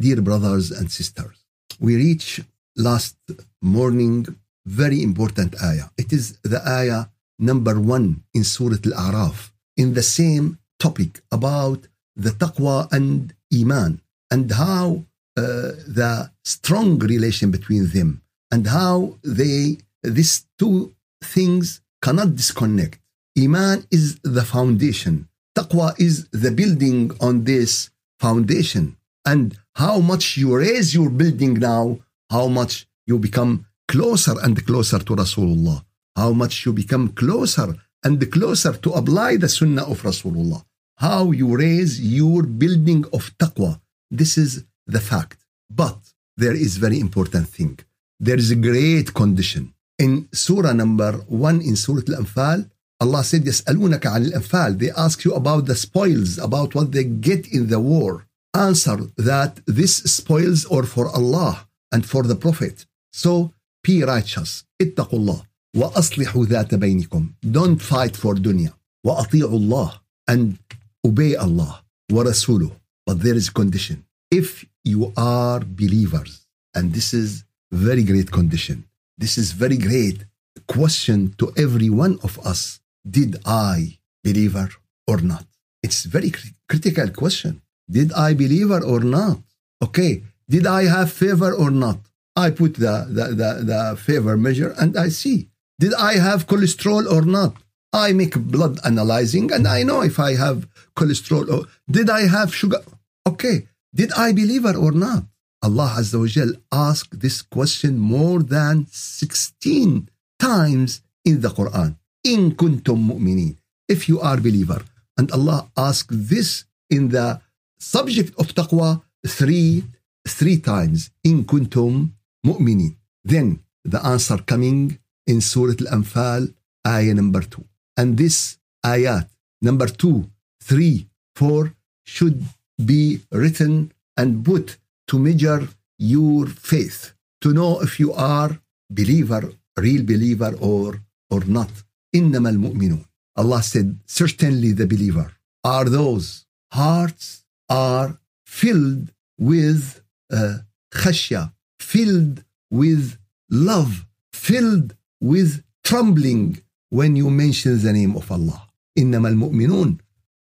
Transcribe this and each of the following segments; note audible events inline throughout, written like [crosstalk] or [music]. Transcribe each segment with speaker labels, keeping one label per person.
Speaker 1: dear brothers and sisters, we reach last morning very important ayah. It is the ayah number one in Surah Al-A'raf in the same topic about the taqwa and iman and how uh, the strong relation between them and how they these two things cannot disconnect. Iman is the foundation. Taqwa is the building on this foundation. And how much you raise your building now, how much you become closer and closer to Rasulullah. How much you become closer and closer to apply the sunnah of Rasulullah. How you raise your building of taqwa. This is the fact. But there is very important thing. There is a great condition. In surah number one in Surah Al-Anfal, Allah said, يسألونك عن الأنفال. They ask you about the spoils, about what they get in the war. Answer that this spoils are for Allah and for the Prophet. So be righteous. اتقوا الله وأصلحوا ذات بينكم. Don't fight for dunya. وأطيعوا الله and obey Allah ورسوله. But there is a condition. If you are believers, and this is very great condition. This is very great question to every one of us. Did I believer or not? It's very cri- critical question. Did I believer or not? Okay. Did I have favor or not? I put the, the, the, the favor measure and I see. Did I have cholesterol or not? I make blood analyzing and I know if I have cholesterol or did I have sugar? Okay. Did I believe or not? Allah Azza wa Jal asked this question more than 16 times in the Quran. In kuntum mu'minin. If you are believer. And Allah asked this in the subject of taqwa three, three times. In kuntum mu'minin. Then the answer coming in Surah Al-Anfal, ayah number two. And this ayat, number two, three, four, should be written and put to measure your faith, to know if you are believer, real believer or, or not. إنما المؤمنون. Allah said, certainly the believer are those hearts are filled with uh, khashya, filled with love, filled with trembling when you mention the name of Allah. إنما المؤمنون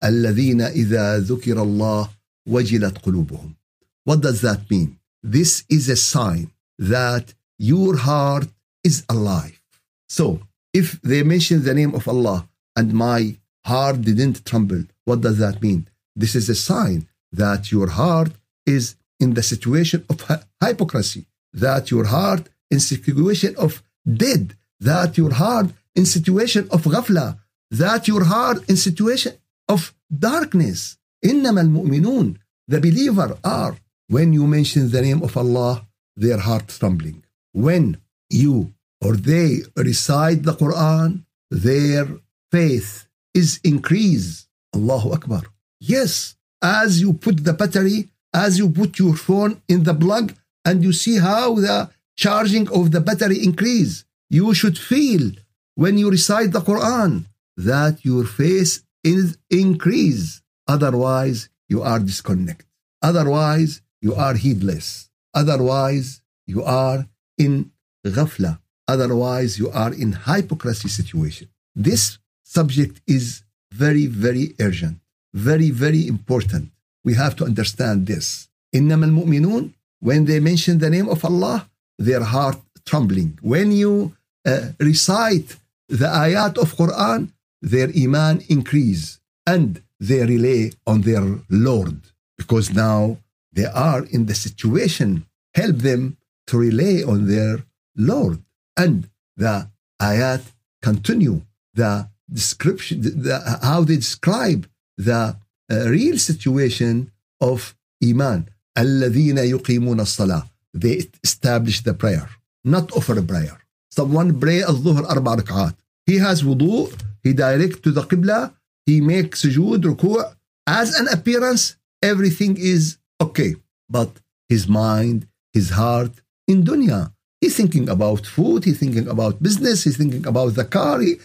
Speaker 1: الذين إذا ذكر الله وجلت قلوبهم. What does that mean? This is a sign that your heart is alive. So, if they mention the name of Allah and my heart didn't tremble, what does that mean? This is a sign that your heart is in the situation of hypocrisy, that your heart in situation of dead, that your heart in situation of ghafla, that your heart in situation of darkness. إنما المؤمنون, the believer are, when you mention the name of Allah, their heart trembling. When you or they recite the Quran, their faith is increased. Allahu Akbar. Yes, as you put the battery, as you put your phone in the plug, and you see how the charging of the battery increase, you should feel when you recite the Quran that your faith is increase. Otherwise, you are disconnected. Otherwise, you are heedless. Otherwise, you are in ghafla. Otherwise, you are in hypocrisy situation. This subject is very, very urgent, very, very important. We have to understand this. إنما المؤمنون, when they mention the name of Allah, their heart trembling. When you uh, recite the ayat of Quran, their iman increase and they rely on their Lord because now they are in the situation. Help them to rely on their Lord. And the ayat continue the description, the, how they describe the uh, real situation of iman. الذين يقيمون الصلاة. They establish the prayer, not offer a prayer. Someone pray الظهر أربع ركعات. He has wudu, he direct to the qibla, he makes sujood, ruku' as an appearance, everything is okay. But his mind, his heart in dunya, he's thinking about food, he's thinking about business, he's thinking about the car. He,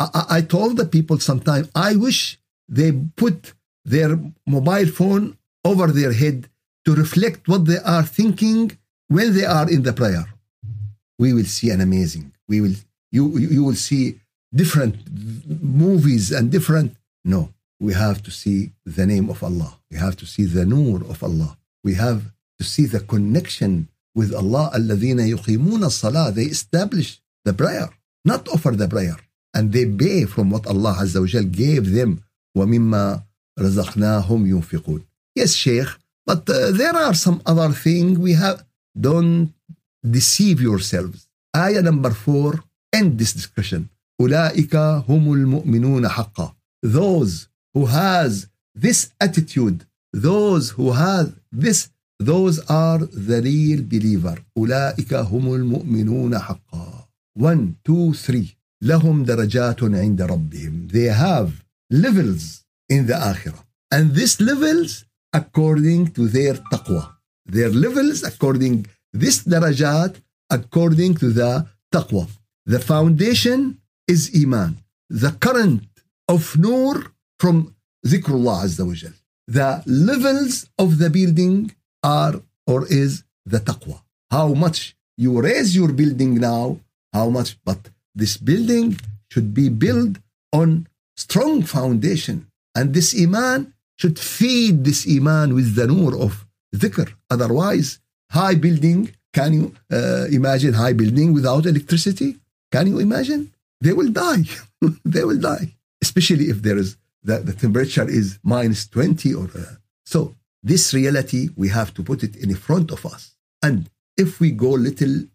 Speaker 1: I, I told the people sometime, I wish they put their mobile phone over their head to reflect what they are thinking when they are in the prayer. We will see an amazing. We will you you will see different movies and different no we have to see the name of Allah we have to see the nur of Allah we have to see the connection with Allah الذين يقيمون الصلاة they establish the prayer not offer the prayer and they pay from what Allah Azza wa Jal gave them ومما رزقناهم ينفقون yes Sheikh but uh, there are some other things we have don't deceive yourselves ayah number four end this discussion أولئك هم المؤمنون حقا those who has this attitude those who have this those are the real believer أولئك هم المؤمنون حقا 1 2 3 لهم درجات عند ربهم they have levels in the Akhirah. And these levels according to their taqwa. Their levels according, this darajat according to the taqwa. The foundation is iman. The current of nur from zikrullah azza wa jal. The levels of the building are or is the taqwa. How much you raise your building now, how much, but this building should be built on strong foundation. And this Iman should feed this Iman with the Nur of Dhikr. Otherwise, high building, can you uh, imagine high building without electricity? Can you imagine? They will die. [laughs] they will die, especially if there is the, the temperature is minus 20 or uh, so. This reality we have to put it in front of us. And if we go little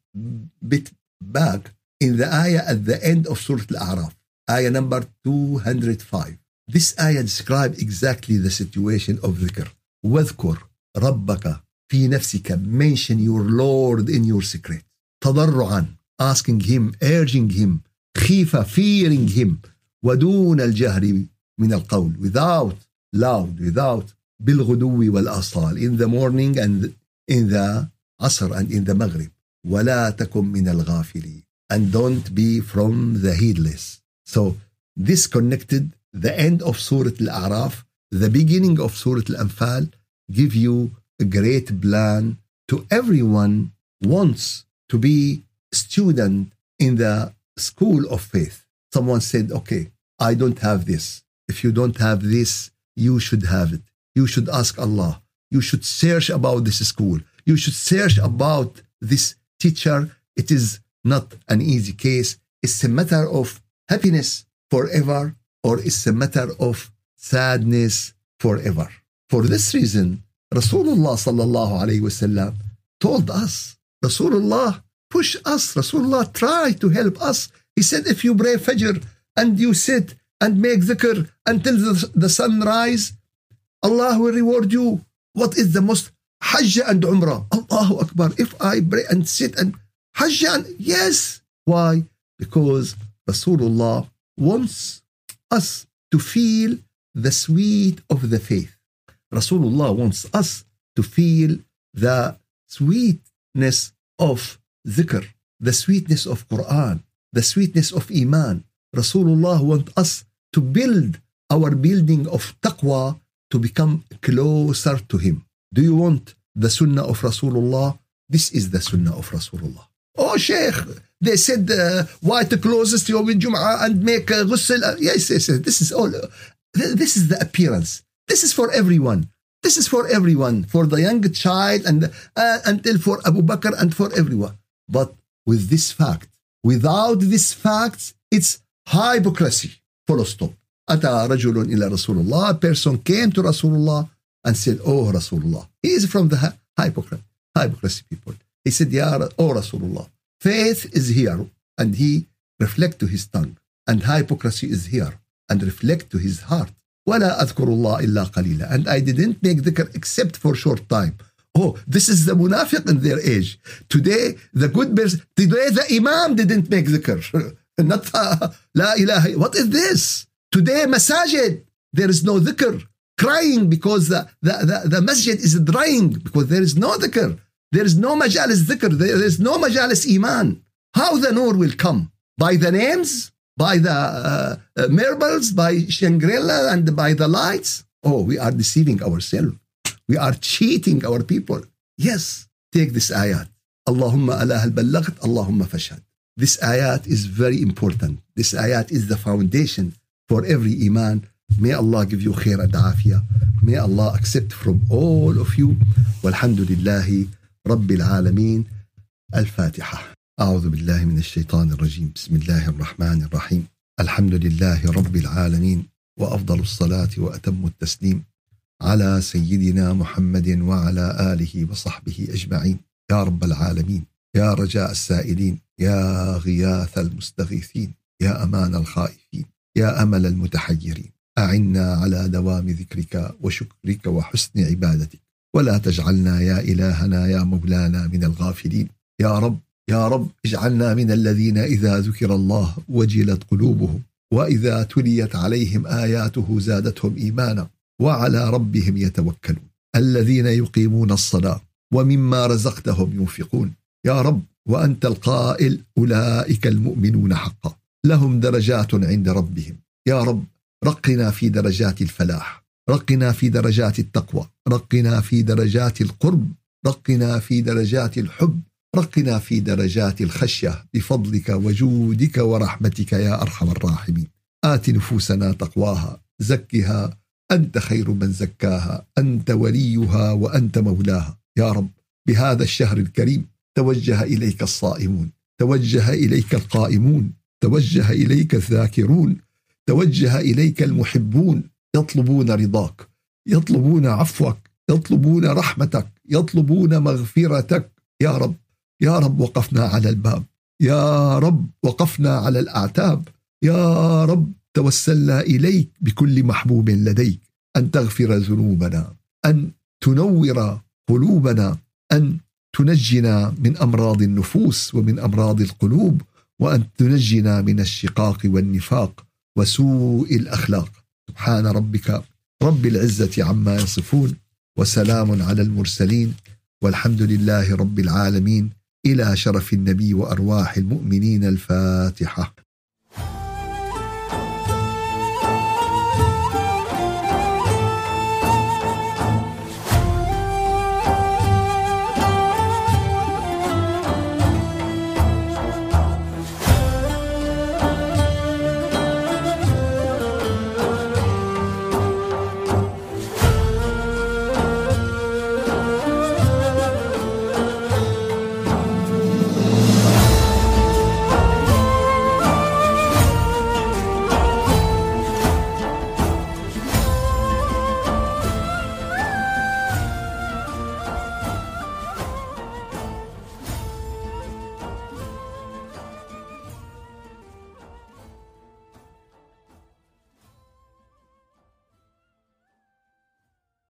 Speaker 1: bit back in the ayah at the end of Surah Al-A'raf, ayah number 205. This ayah describes exactly the situation of dhikr. واذكر ربك في نفسك mention your Lord in your secret تضرعا asking him, urging him, خيفة, fearing him, ودون الجهر من القول, without loud, without بالغدو والآصال, in the morning and in the عصر and in the maghrib. ولا تكن من الغافلين. And don't be from the heedless. So this connected the end of Surah Al-A'raf, the beginning of Surah Al-Anfal, give you a great plan to everyone wants to be student in the school of faith. Someone said, okay, I don't have this. If you don't have this, you should have it. You should ask Allah. You should search about this school. You should search about this teacher. It is not an easy case. It's a matter of happiness forever or it's a matter of sadness forever. For this reason, Rasulullah sallallahu alayhi wasallam told us, Rasulullah push us. Rasulullah try to help us. He said, if you pray Fajr and you sit and make dhikr until the, the sun rise, Allah will reward you. What is the most Hajj and Umrah? Allahu Akbar. If I pray and sit and Hajj and yes. Why? Because Rasulullah wants us to feel the sweet of the faith. Rasulullah wants us to feel the sweetness of dhikr, the sweetness of Quran, the sweetness of Iman. Rasulullah wants us to build our building of taqwa to become closer to Him. Do you want the sunnah of Rasulullah? This is the sunnah of Rasulullah. Oh, Sheikh, they said uh, white clothes to Yom Jum'ah and make a ghusl. Uh, yes, yes, yes, this is all. Uh, this is the appearance. This is for everyone. This is for everyone, for the young child and uh, until for Abu Bakr and for everyone. But with this fact, without this fact, it's hypocrisy. Full stop. أتى رجل إلى رسول الله. A person came to Rasulullah and said, Oh Rasulullah. He is from the hypocrite, hypocrisy people. He said, Ya Oh Rasulullah. Faith is here and he reflect to his tongue. And hypocrisy is here and reflect to his heart. ولا أذكر الله إلا قليلا. And I didn't make dhikr except for short time. Oh, this is the munafiq in their age. Today, the good person, today the imam didn't make dhikr. Not [laughs] uh, la ilaha. What is this? Today, masajid, there is no dhikr. Crying because the, the, the, the masjid is drying because there is no dhikr. there is no majalis dhikr. There is no majalis iman. How the nur will come? By the names? By the uh, uh, marbles? By Shangri-La and by the lights? Oh, we are deceiving ourselves. We are cheating our people. Yes, take this ayat. Allahumma ala hal ballagt, Allahumma fashad. This ayat is very important. This ayat is the foundation for every iman. May Allah give you khair and. May Allah accept from all of you. Walhamdulillahi Rabbil Alameen. Al-Fatiha. أعوذ بالله من الشيطان الرجيم. بسم الله الرحمن الرحيم. الحمد لله رب العالمين وأفضل الصلاة وأتم التسليم على سيدنا محمد وعلى آله وصحبه أجمعين. يا رب العالمين يا رجاء السائلين يا غياث المستغيثين يا أمان الخائفين يا أمل المتحيرين. أعنا على دوام ذكرك وشكرك وحسن عبادتك. ولا تجعلنا يا إلهنا يا مولانا من الغافلين. يا رب يا رب اجعلنا من الذين إذا ذكر الله وجلت قلوبهم وإذا تليت عليهم آياته زادتهم إيمانا وعلى ربهم يتوكلون. الذين يقيمون الصلاة ومما رزقتهم ينفقون. يا رب وأنت القائل أولئك المؤمنون حقا. لهم درجات عند ربهم. يا رب رقنا في درجات الفلاح. رقنا في درجات التقوى رقنا في درجات القرب رقنا في درجات الحب رقنا في درجات الخشية بفضلك وجودك ورحمتك يا أرحم الراحمين. آت نفوسنا تقواها زكها أنت خير من زكاها أنت وليها وأنت مولاها. يا رب بهذا الشهر الكريم توجه إليك الصائمون توجه إليك القائمون توجه إليك الذاكرون توجه إليك المحبون يطلبون رضاك يطلبون عفوك يطلبون رحمتك يطلبون مغفرتك. يا رب يا رب وقفنا على الباب. يا رب وقفنا على الأعتاب. يا رب توسلنا إليك بكل محبوب لديك. أن تغفر ذنوبنا أن تنور قلوبنا أن تنجنا من أمراض النفوس ومن أمراض القلوب وأن تنجنا من الشقاق والنفاق وسوء الأخلاق. سبحان ربك رب العزة عما يصفون وسلام على المرسلين والحمد لله رب العالمين إلى شرف النبي وأرواح المؤمنين الفاتحة